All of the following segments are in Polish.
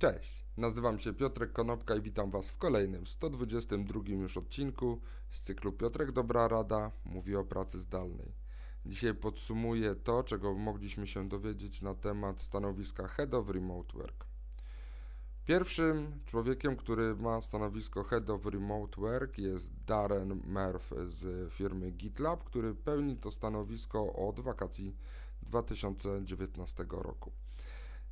Cześć, nazywam się Piotrek Konopka i witam Was w kolejnym 122 już odcinku z cyklu Piotrek Dobra Rada mówi o pracy zdalnej. Dzisiaj podsumuję to, czego mogliśmy się dowiedzieć na temat stanowiska Head of Remote Work. Pierwszym człowiekiem, który ma stanowisko Head of Remote Work jest Darren Murphy z firmy GitLab, który pełni to stanowisko od wakacji 2019 roku.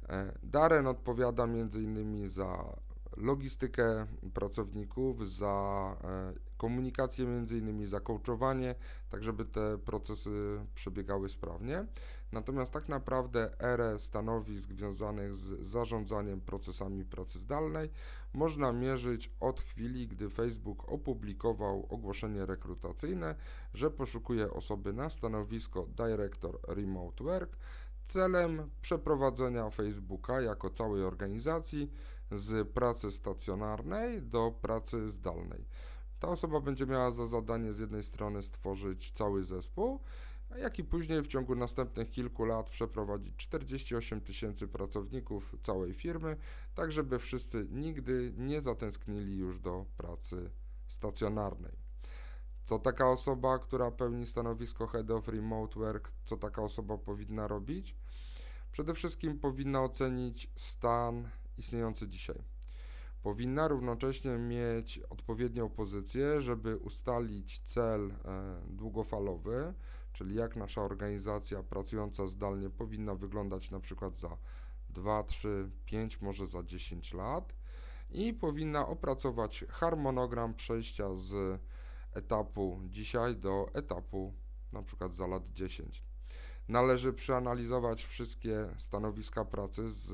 E, Darren odpowiada m.in. za logistykę pracowników, za e, komunikację między innymi, za coachowanie, tak żeby te procesy przebiegały sprawnie. Natomiast tak naprawdę erę stanowisk związanych z zarządzaniem procesami pracy zdalnej można mierzyć od chwili, gdy Facebook opublikował ogłoszenie rekrutacyjne, że poszukuje osoby na stanowisko Director Remote Work celem przeprowadzenia Facebooka jako całej organizacji z pracy stacjonarnej do pracy zdalnej. Ta osoba będzie miała za zadanie z jednej strony stworzyć cały zespół, jak i później w ciągu następnych kilku lat przeprowadzić 48 tysięcy pracowników całej firmy, tak żeby wszyscy nigdy nie zatęsknili już do pracy stacjonarnej. Co taka osoba, która pełni stanowisko Head of Remote Work, co taka osoba powinna robić? Przede wszystkim powinna ocenić stan istniejący dzisiaj. Powinna równocześnie mieć odpowiednią pozycję, żeby ustalić cel e, długofalowy, czyli jak nasza organizacja pracująca zdalnie powinna wyglądać na przykład za 2, 3, 5, może za 10 lat i powinna opracować harmonogram przejścia z etapu dzisiaj do etapu na przykład za lat 10. Należy przeanalizować wszystkie stanowiska pracy z,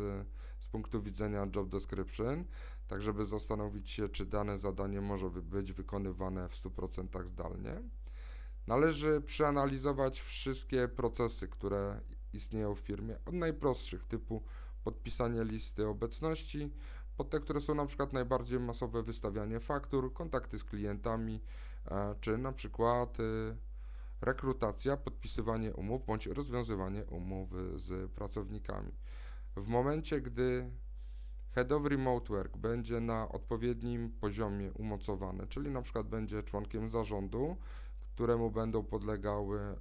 z punktu widzenia job description, tak żeby zastanowić się, czy dane zadanie może być wykonywane w 100% zdalnie. Należy przeanalizować wszystkie procesy, które istnieją w firmie, od najprostszych typu podpisanie listy obecności, po te, które są na przykład najbardziej masowe wystawianie faktur, kontakty z klientami, e, czy na przykład y, rekrutacja, podpisywanie umów bądź rozwiązywanie umów z pracownikami. W momencie, gdy Head of Remote Work będzie na odpowiednim poziomie umocowany, czyli na przykład będzie członkiem zarządu, któremu będą podlegały e,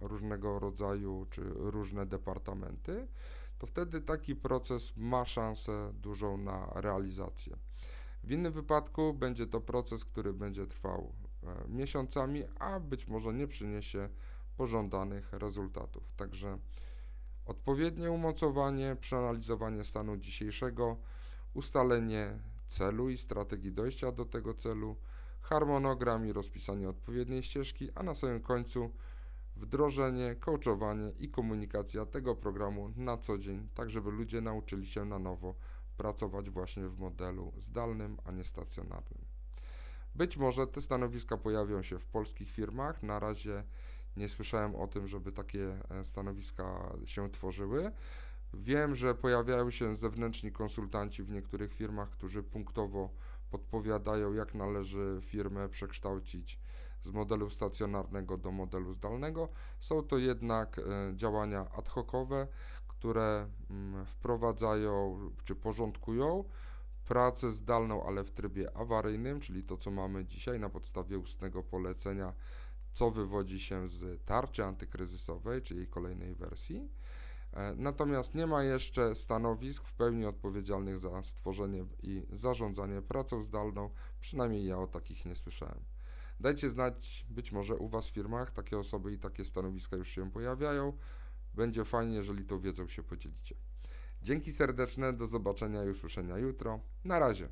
różnego rodzaju czy różne departamenty, to wtedy taki proces ma szansę dużą na realizację. W innym wypadku będzie to proces, który będzie trwał e, miesiącami, a być może nie przyniesie pożądanych rezultatów. Także odpowiednie umocowanie, przeanalizowanie stanu dzisiejszego, ustalenie celu i strategii dojścia do tego celu, harmonogram i rozpisanie odpowiedniej ścieżki, a na samym końcu wdrożenie, coachowanie i komunikacja tego programu na co dzień, tak żeby ludzie nauczyli się na nowo pracować właśnie w modelu zdalnym, a nie stacjonarnym. Być może te stanowiska pojawią się w polskich firmach. Na razie nie słyszałem o tym, żeby takie e, stanowiska się tworzyły. Wiem, że pojawiają się zewnętrzni konsultanci w niektórych firmach, którzy punktowo podpowiadają, jak należy firmę przekształcić z modelu stacjonarnego do modelu zdalnego. Są to jednak e, działania ad hocowe, które mm, wprowadzają czy porządkują pracę zdalną, ale w trybie awaryjnym, czyli to, co mamy dzisiaj na podstawie ustnego polecenia, co wywodzi się z tarczy antykryzysowej, czyli kolejnej wersji. E, natomiast nie ma jeszcze stanowisk w pełni odpowiedzialnych za stworzenie i zarządzanie pracą zdalną, przynajmniej ja o takich nie słyszałem. Dajcie znać, być może u Was w firmach takie osoby i takie stanowiska już się pojawiają. Będzie fajnie, jeżeli tą wiedzą się podzielicie. Dzięki serdeczne, do zobaczenia i usłyszenia jutro. Na razie.